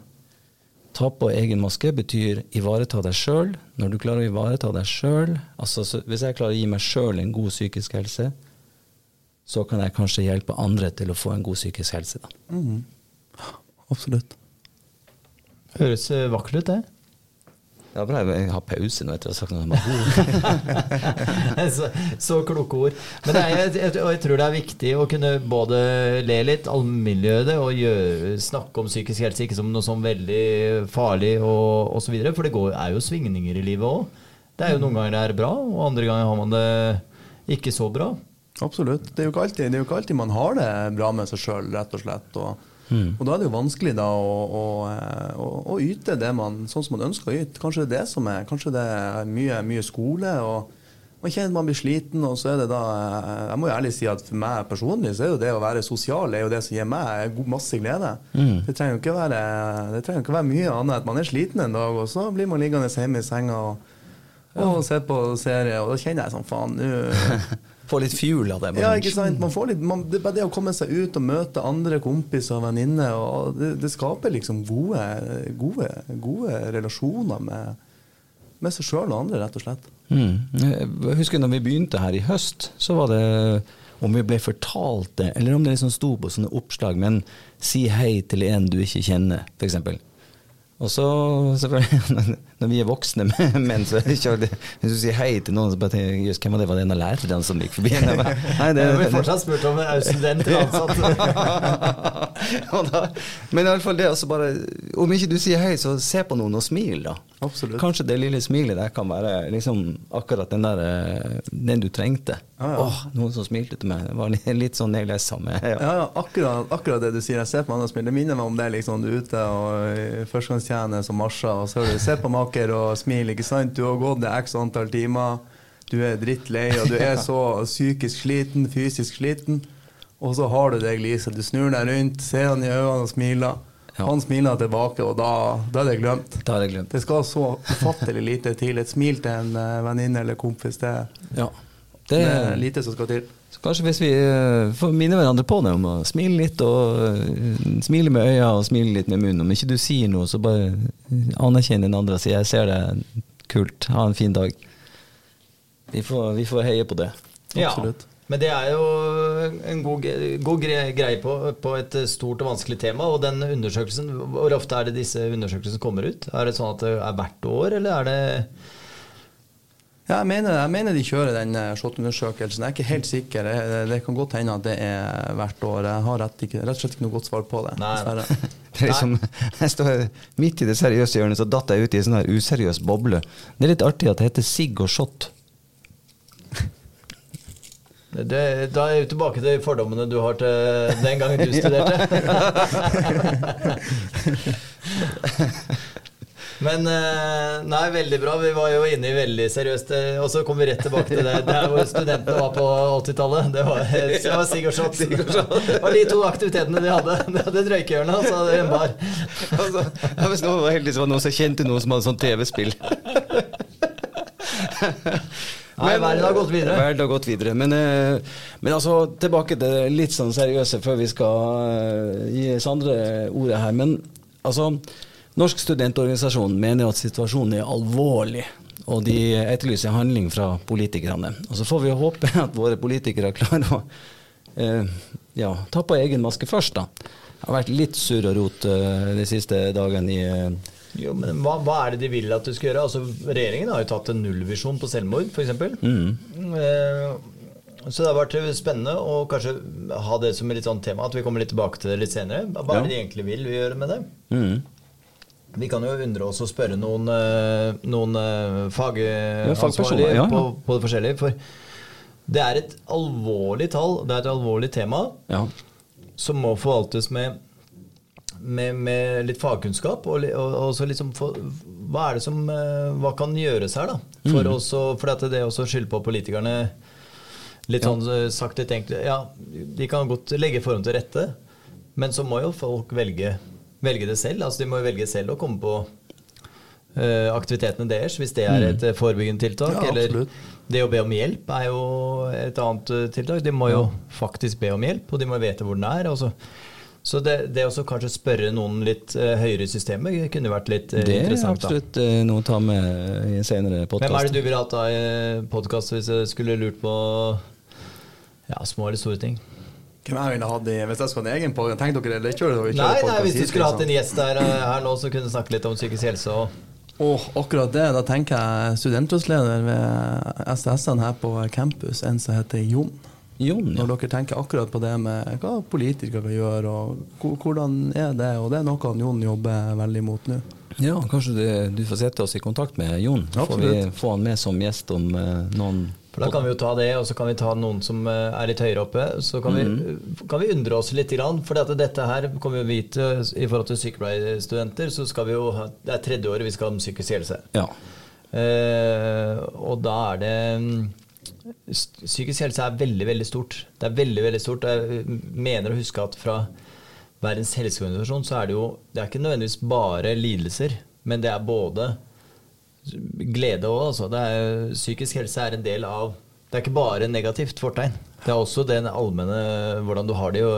Ta på egen maske betyr ivareta deg sjøl. Når du klarer å ivareta deg sjøl altså, Hvis jeg klarer å gi meg sjøl en god psykisk helse, så kan jeg kanskje hjelpe andre til å få en god psykisk helse. da. Mm absolutt. Høres eh, vakkert ut, det. Ja, bra jeg har pause nå etter å ha sagt noe. så, så kloke ord. Men er, jeg, jeg, jeg, tror det er viktig å kunne både le litt, allmenngjøre det, og gjøre, snakke om psykisk helse ikke som noe sånn veldig farlig og osv. For det går, er jo svingninger i livet òg. Det er jo noen ganger det er bra, og andre ganger har man det ikke så bra. Absolutt. Det er jo ikke alltid, jo ikke alltid man har det bra med seg sjøl, rett og slett. og Mm. Og Da er det jo vanskelig da å, å, å, å, yte det man, sånn som man ønsker å yte. Kanskje det som er, kanskje det er mye, mye skole. og man kjenner man blir sliten, og så er det da Jeg må jo ærlig si at for meg personlig så er jo det å være sosial er jo det som gir meg masse glede. Mm. Det trenger jo ikke være, det ikke være mye annet at man er sliten en dag, og så blir man liggende hjemme i senga og, og ja. se på serie, og da kjenner jeg sånn faen nå Få litt fuel av det. Ja, ikke sant? Man får litt, man, det, det å komme seg ut og møte andre kompiser og venninner, det, det, skaper liksom gode, gode, gode relasjoner med, med seg sjøl og andre, rett og slett. Mm. Jeg husker når vi begynte her i høst, så var det om vi ble fortalt det, eller om det liksom sto på sånne oppslag, men si hei til en du ikke kjenner, f.eks. Og så, selvfølgelig, når vi er voksne menn, så hvis du sier hei til noen, så bare tenker jeg hvem var det? Var det en av lærerne som gikk forbi? Nei, det, blir fortsatt spurt om er student eller ansatt. men iallfall det altså bare Om ikke du sier hei, så se på noen og smil, da. Absolutt. Kanskje det lille smilet der kan være liksom akkurat den der eh, den du trengte. Ah, ja. Åh, noen som smilte til meg. Det var litt, sånn jeg leste med. Ja, ja, ja akkurat, akkurat, det du sier. Jeg ser på andre smil. Det minner meg om det liksom du er ute og førstegangstjener som marsjer, og så hører du se på maker og smil, ikke sant. Du har gått det x antall timer, du er drittlei, og du er så psykisk sliten, fysisk sliten. Og så har du deg, Lise. Du snur deg rundt, ser han i øynene og smiler. Ja. Han smiler tilbake, og da, da, er det glemt. Da er det glemt. Det skal så ufattelig lite til. Et smil til en uh, venninne eller kompis, det, ja. det, det, er lite som skal til. Så kanskje hvis vi uh, får minne hverandre på det om å smile litt, og uh, smile med øya og smile litt med munnen. Om ikke du sier noe, så bare anerkjenn den andre og si 'jeg ser det', kult, ha en fin dag. Vi får, vi får heie på det. Absolutt. Ja. Men det er jo en god, god greie på, på, et stort og vanskelig tema. Og den undersøkelsen, hvor ofte er det disse undersøkelsene kommer ut? Er det sånn at det er hvert år, eller er det ja, jeg mener, jeg mener, de kjører den eh, SHoT-undersøkelsen. Jeg er ikke helt sikker. Det, det kan godt hende at det er hvert år. Jeg har rett, ikke, rett og slett ikke noe godt svar på det. Nei. det liksom, jeg står midt i det seriøse hjørnet, så datt jeg ut i en sånn useriøs boble. Det er litt artig at det heter sigg og shot. Det, da er vi tilbake til fordommene du har til den gangen du studerte. Men eh, nei, veldig bra. Vi var jo inne i veldig seriøst. Eh, og så kom vi rett tilbake til det der hvor studentene var på 80-tallet. Det var, det var Sigurdsshot. Det var de to aktivitetene de hadde. De hadde et røykehjørne, og så hadde de en bar. Altså, noen var heldig, som var noen som kjente noen som hadde sånn TV-spill. Nei, verden har gått videre. Verden har gått videre. Men, eh, men altså, tilbake til det litt sånn seriøse før vi skal gi Sandre ordet her. Men altså, Norsk studentorganisasjon mener at situasjonen er alvorlig. Og de etterlyser handling fra politikerne. Og så får vi håpe at våre politikere klarer å eh, ja, ta på egen maske først, da. Det har vært litt surr og rot eh, de siste dagene i eh, Jo, men hva, hva er det de vil at du skal gjøre? Altså, Regjeringen har jo tatt en nullvisjon på selvmord, f.eks. mm. Eh, så det har vært spennende å kanskje ha det som et litt sånn tema, at vi kommer litt tilbake til det litt senere. Hva er det de egentlig vil gjøre med det? Mm. Vi kan jo undre oss og spørre noen, eh, noen eh, fagansvarlige ja, ja. På, på det forskjellige. For det er et alvorlig tall, det er et alvorlig tema, Ja. som må forvaltes med, med, med litt fagkunnskap. Og, og, og så liksom for, hva er det som eh, Hva kan gjøres her, da? For, Mm. også, for at det å skylde på politikerne Litt Ja. sånn sagt litt enkelt Ja, de kan godt legge forhånd til rette, men så må jo folk velge, velge det selv. Altså De må velge selv å komme på uh, aktivitetene deres, hvis det er Mm. et mm. forebyggende tiltak. Ja, eller absolutt. det å be om hjelp er jo et annet eh, tiltak. De må jo faktisk be om hjelp, og de må vite hvor den er. og så- det, det å kanskje spørre noen litt uh, høyere i systemet kunne vært litt uh, Det er Det er absolutt eh, noe å ta med i en senere podkast. Hvem er det du ville hatt da i podkast hvis jeg skulle lurt på ja, små eller store ting? Hvem jeg ville hatt i Hvis jeg skulle ha en egen podkast Tenk dere det, kjører ikke Nei, nei, hvis du liksom. skulle hatt en gjest der, eh, her nå som kunne snakke litt om psykisk helse og Åh, akkurat det. Da tenker jeg studentrådsleder ved STS-ene her på campus, en som heter Jon. Jon, ja. Når dere tenker akkurat på det med hva politikere kan gjøre, og hvordan er det? Og det er noe Jon jobber veldig mot nå. ja. Kanskje du, du får sette oss i kontakt med Jon. Så får vi Absolutt. få han med som gjest om eh, noen For da kan vi jo ta det, og så kan vi ta noen som eh, er litt høyere oppe. Så kan, vi, kan vi undre oss litt, for dette her kommer vi til i forhold til sykepleierstudenter. Så skal vi jo ha, Det er tredje året vi skal om psykisk helse. Ja. Eh, og da er det mm, Psykisk helse er veldig, veldig stort. Det er veldig, veldig stort. Jeg mener å huske at fra Verdens helseorganisasjon så er det jo Det er ikke nødvendigvis bare lidelser, men det er både glede òg, altså. Det er, psykisk helse er en del av Det er ikke bare negativt fortegn. Det er også den allmenne hvordan du har det jo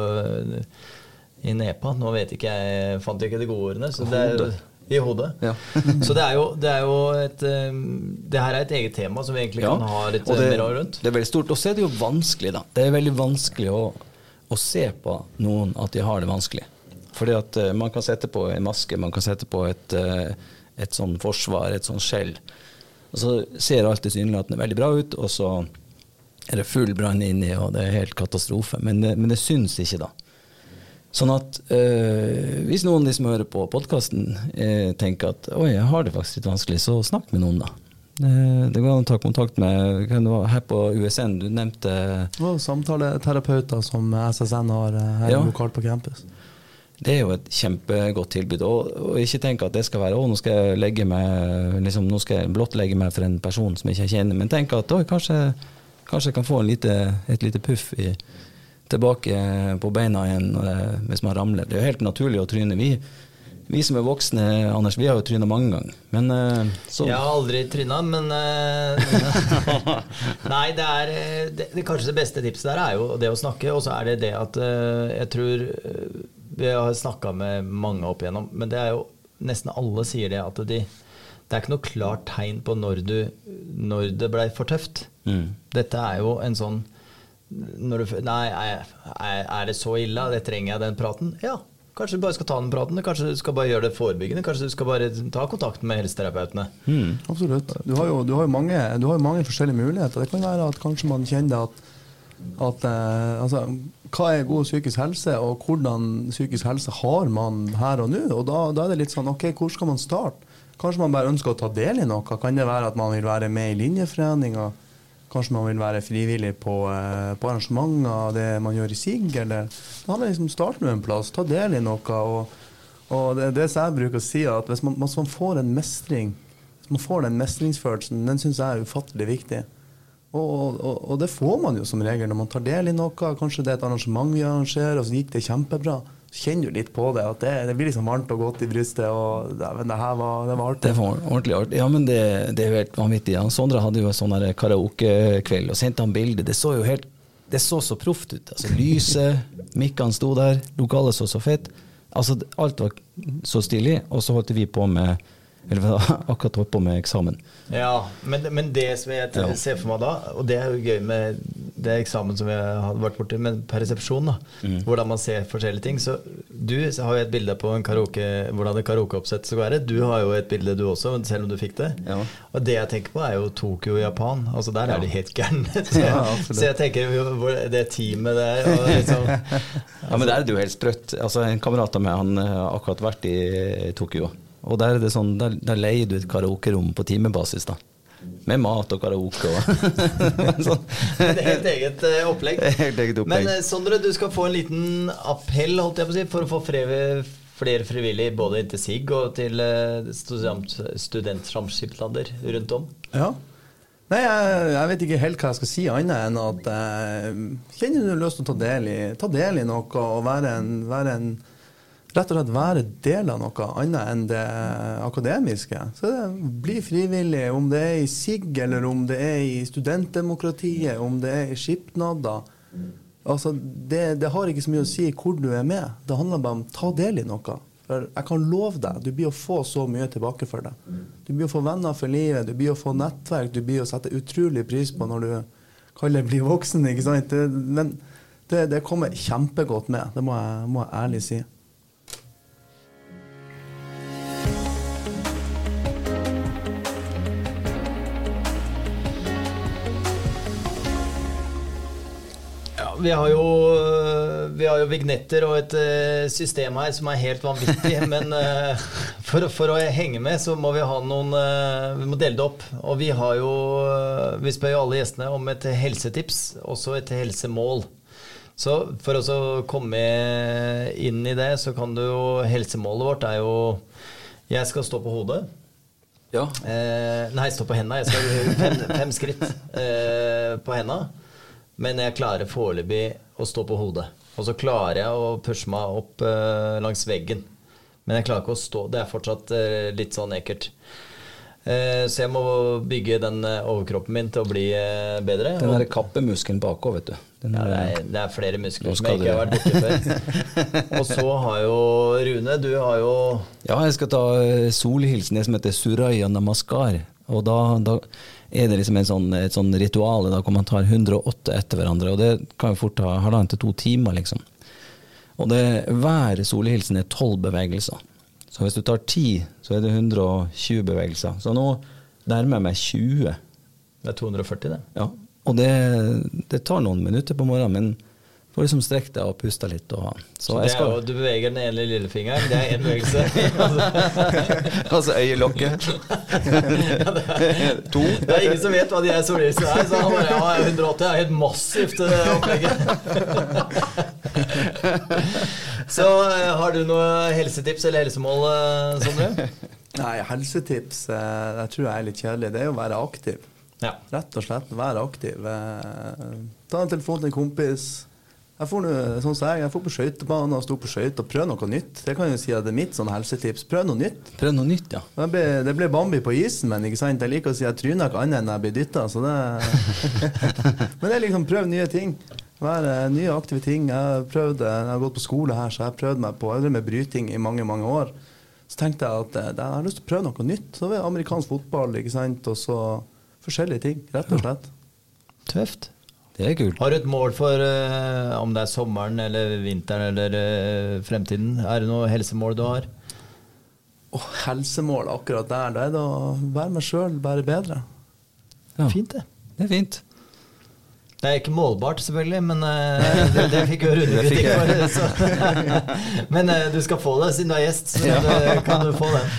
i nepa. Nå vet ikke jeg Fant ikke de gode ordene. Så det er, I hodet. Ja. så det er, jo, det er jo et um, Det her er et eget tema som vi egentlig Ja, kan ha litt det, mer rundt. Det er veldig stort. Og så er det jo vanskelig, da. Det er veldig vanskelig å, å se på noen at de har det vanskelig. Fordi at eh, man kan sette på en maske, man kan sette på et, eh, et sånn forsvar, et sånn skjell. Og så ser alt tilsynelatende veldig bra ut, og så er det full brann inni, og det er helt katastrofe. Men det, men det syns ikke, da. Sånn at øh, hvis noen av de som hører på podkasten øh, tenker at oi, jeg har det faktisk litt vanskelig, så snakk med noen, da. Eh, det går an å ta kontakt med her på USN, du nevnte Og samtaleterapeuter som SSN har eh, her Ja. lokalt på campus. Det er jo et kjempegodt tilbud. Og, og ikke tenk at det skal være å, nå skal jeg legge meg liksom, nå skal jeg blottlegge meg for en person som jeg ikke kjenner, men tenk at kanskje, kanskje jeg kan få lite, et lite puff i, tilbake på beina igjen eh, hvis man ramler. Det er jo helt naturlig å tryne. Vi, vi som er voksne, Anders, vi har jo tryna mange ganger. Men eh, så Jeg har aldri tryna, men eh, Nei, det er det, det, Kanskje det beste tipset der er jo det å snakke, og så er det det at jeg tror Vi har snakka med mange opp igjennom, men det er jo nesten alle sier det at de Det er ikke noe klart tegn på når, du, når det blei for tøft. mm. Dette er jo en sånn når du, Nei, er, er det så ille? Det trenger jeg den praten? Ja. Kanskje du bare skal ta den praten? Kanskje du skal bare gjøre det forebyggende? Kanskje du skal bare ta kontakt med helseterapeutene? Mm. Absolutt. Du har jo, du har jo, mange, du har jo mange forskjellige muligheter. Det kan være at kanskje man kjenner at, at eh, altså, Hva er god psykisk helse, og hvordan psykisk helse har man her og nå? Og da, da er det litt sånn Ok, hvor skal man starte? Kanskje man bare ønsker å ta del i noe? Kan det være at man vil være med i linjeforeninga? Kanskje man vil være frivillig på, eh, på arrangementer det man gjør i SIG? Eller da handler liksom start med en plass, ta del i noe. Og, og det, det som jeg bruker å si, er at hvis man, hvis man får en mestring hvis man får den mestringsfølelsen, den syns jeg er ufattelig viktig. Og, og, og det får man jo som regel når man tar del i noe. Kanskje det er et arrangement vi arrangerer, og så gikk det kjempebra. kjenner du litt på det. At det, det blir liksom varmt og godt i brystet. Og det, det her var, det var artig. Det var ordentlig artig. Ja, men det, det er helt vanvittig. Ja. Sondre hadde jo en sånn karaokekveld og sendte han bilde. Det så jo helt det så så proft ut. Altså, lyset, mikkene sto der, lokalet så så fett. Altså, alt var så stilig, og så holdt vi på med eller akkurat holdt på med eksamen. Ja, men, men det som jeg Ja. ser for meg da, og det er jo gøy med det eksamen som jeg har vært borti, men persepsjon, da, Mm. hvordan man ser forskjellige ting. Så du har jo et bilde på en karaoke, hvordan et karaokeoppsett skal være. Du har jo et bilde du også, selv om du fikk det. Ja. Og det jeg tenker på, er jo Tokyo Japan. Altså Der er de helt gærne. Så, så jeg tenker jo hvor det teamet der og liksom, Ja, men der er det jo helt sprøtt. Altså, en kamerat av meg han har akkurat vært i Tokyo. Og der er det sånn, der, der leier du et karaokerom på timebasis, da. Med mat og karaoke og sånn. Det er helt eget eh, opplegg. Helt eget opplegg. Men eh, Sondre, du skal få en liten appell holdt jeg på å si, for å få flere, flere frivillige både til SIG og til eh, student, studentsamskipnader rundt om. Ja. Nei, jeg, jeg vet ikke helt hva jeg skal si annet enn at eh, kjenner du lyst til å ta del i, ta del i noe og være en, være en Rett og slett være del av noe annet enn det akademiske. Så det, bli frivillig, om det er i SIG, eller om det er i studentdemokratiet, om det er i skipnader. Altså, det, det har ikke så mye å si hvor du er med. Det handler bare om ta del i noe. For jeg kan love deg, du blir å få så mye tilbake for det. Du blir å få venner for livet, du blir å få nettverk, du blir å sette utrolig pris på når du kaller blir voksen. ikke sant? Det, men det, det kommer kjempegodt med, det må jeg, må jeg ærlig si. Vi har jo, øh, vi har jo vignetter og et øh, system her som er helt vanvittig. men øh, for, for å henge med, så må vi ha noen Vi må dele det opp. Og vi har jo Vi spør jo alle gjestene om et helsetips, også et helsemål. Så for å komme inn i det, så kan du jo Helsemålet vårt er jo Jeg skal stå på hodet. Ja. Eh, nei, stå på henda. Jeg skal fem, fem skritt eh, på henda. Men jeg klarer foreløpig å stå på hodet. Og så klarer jeg å pushe meg opp uh, langs veggen. Men jeg klarer ikke å stå. Det er fortsatt uh, litt sånn ekkelt. Uh, så jeg må bygge den overkroppen min til å bli bedre. Den derre kappemuskelen bakover, vet du. Den ja, det, er, det er flere muskler som jeg ikke har vært borti før. Og så har jo Rune, du har jo Ja, jeg skal ta solhilsen, det som heter Suraya Namaskar. Og da, da er det liksom en sånn, et sånn ritual da, hvor man tar 108 etter hverandre. Og det kan jo fort ta halvannen til to timer, liksom. Og det, hver solhilsen er tolv bevegelser. Så hvis du tar ti, så er det 120 bevegelser. Så nå nærmer jeg meg 20. Det er 240, det. Ja. Og det, det tar noen minutter på morgenen, men får liksom strekt deg og pusta litt. Og, så Så jeg skal jo, du beveger den ene lillefingeren, det er én bevegelse. Altså øyelokket. to. Det er ingen som vet hva de er solhilsene er, så han bare ja, 180 er helt massivt det opplegget. Så eh, har du noe helsetips eller helsemål, eh, Sondre? Nei, helsetips eh, jeg tror jeg er litt kjedelig. Det er jo å være aktiv. Ja. Rett og slett være aktiv. Eh, Ta en telefon til en kompis. Jeg får, noe, sånn som jeg, jeg får på skøytebanen og sto på skøyter og prøve noe nytt. Det kan jo si at det er mitt sånn helsetips. Prøv noe nytt. Prøv noe nytt, ja. Det ble, det ble Bambi på isen, men ikke sant? jeg liker å si at jeg tryner ikke annet enn jeg blir dytta. Det Men det er liksom prøv nye ting. Være nye aktive ting. Jeg har, prøvd, jeg har gått på skole her, så jeg har prøvd meg på jeg har med bryting i mange mange år. Så tenkte jeg at eh, jeg har lyst til å prøve noe nytt. Så det er amerikansk fotball, ikke sant. Og så forskjellige ting, rett og slett. Tøft. Det er kult. Har du et mål for uh, om det er sommeren eller vinteren eller uh, fremtiden? Er det noe helsemål du har? Oh, helsemål akkurat der, det er det å være meg sjøl, være bedre. Ja. Fint, det. Det er fint. Det er ikke målbart, selvfølgelig, men uh, det, det fikk jo Rune kritikk for. Men du skal få det siden du er gjest, så Ja. det kan du få den.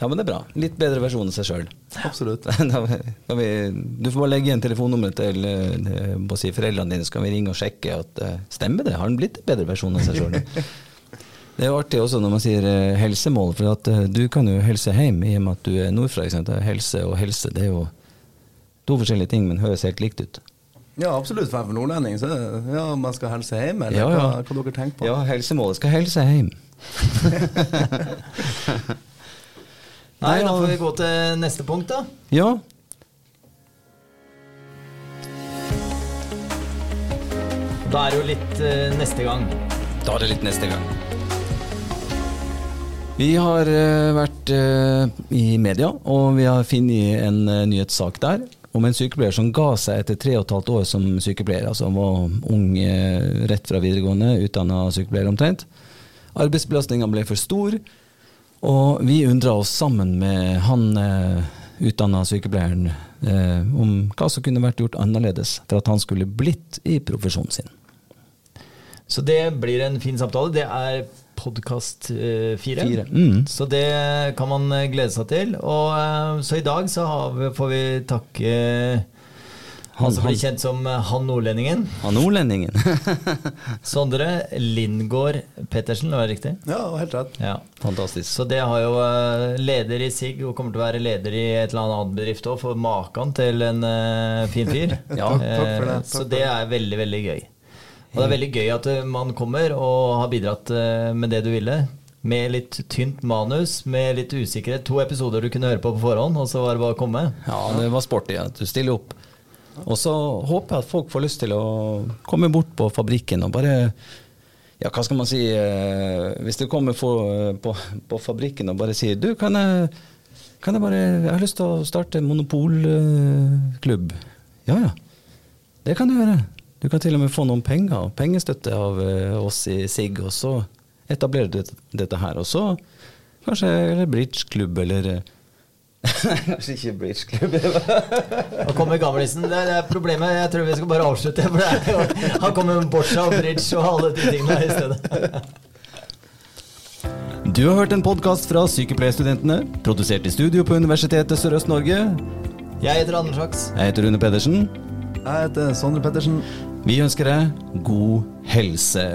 Ja, men det er bra. Litt bedre versjon av seg sjøl. Absolutt. Du får bare legge igjen telefonnummeret til eh, må si, foreldrene dine, så kan vi ringe og sjekke at eh, stemmer det. Har han blitt en bedre versjon av seg sjøl? Det er jo artig også når man sier eh, helsemål, for at du kan jo helse hjem i og med at du er nordfra. Helse og helse det er jo to forskjellige ting, men høres helt likt ut. Ja, absolutt. For en nordlending så ja, man skal helse hjem, eller Ja, ja. Hva, hva dere tenker på? Ja, helsemålet skal helse hjem. Nei, da får vi gå til neste punkt, da. Ja, Da er det jo litt eh, neste gang. da er det litt neste gang. Vi har eh, vært eh, i media, og vi har funnet en eh, nyhetssak der om en sykepleier som ga seg etter tre og et halvt år som sykepleier. Altså han var ung eh, rett fra videregående, utdanna sykepleier omtrent. Arbeidsbelastninga ble for stor, og vi undra oss sammen med han eh, utdanna sykepleieren eh, om hva som kunne vært gjort annerledes for at han skulle blitt i profesjonen sin. Så det blir en fin samtale. Det er podkast eh, fire. Fire. Mm. Så det kan man eh, glede seg til. Og, eh, så i dag så har vi, får vi takke han, Han- som blir kjent som eh, Han Nordlendingen. Han nordlendingen. Sondre Lindgård Pettersen, var det riktig? Ja, helt rett. Ja. Fantastisk. Så det har jo eh, leder i SIG, og kommer til å være leder i et eller annet bedrift òg, for maken til en eh, fin fyr. Ja, takk for det, takk Så det er veldig, veldig gøy. Og det er veldig gøy at man kommer og har bidratt med det du ville. Med litt tynt manus, med litt usikkerhet. To episoder du kunne høre på på forhånd, og så var det bare å komme. Ja, det var sporty at du stiller opp. Og så håper jeg at folk får lyst til å komme bort på fabrikken og bare Ja, hva skal man si eh, Hvis du kommer på, på, på fabrikken og bare sier Du, kan jeg, kan jeg bare Jeg har lyst til å starte monopolklubb. Ja ja, det kan du gjøre. Du kan til og med få noen penger, pengestøtte av eh, oss i SIG, og så etablerer du dette, her. Og så kanskje eller bridgeklubb, eller eh, kanskje ikke bridgeklubb. Nå kommer gamlisen. Det er, det er problemet. Jeg tror vi skal bare avslutte. For det er han kommer med boccia og bridge og alle de tingene i stedet. Du har hørt en podkast fra Sykepleierstudentene, produsert i studio på Universitetet Sørøst-Norge. Jeg heter Anders Haks. Jeg heter Rune Pedersen. Jeg heter Sondre Pettersen. Vi ønsker deg god helse.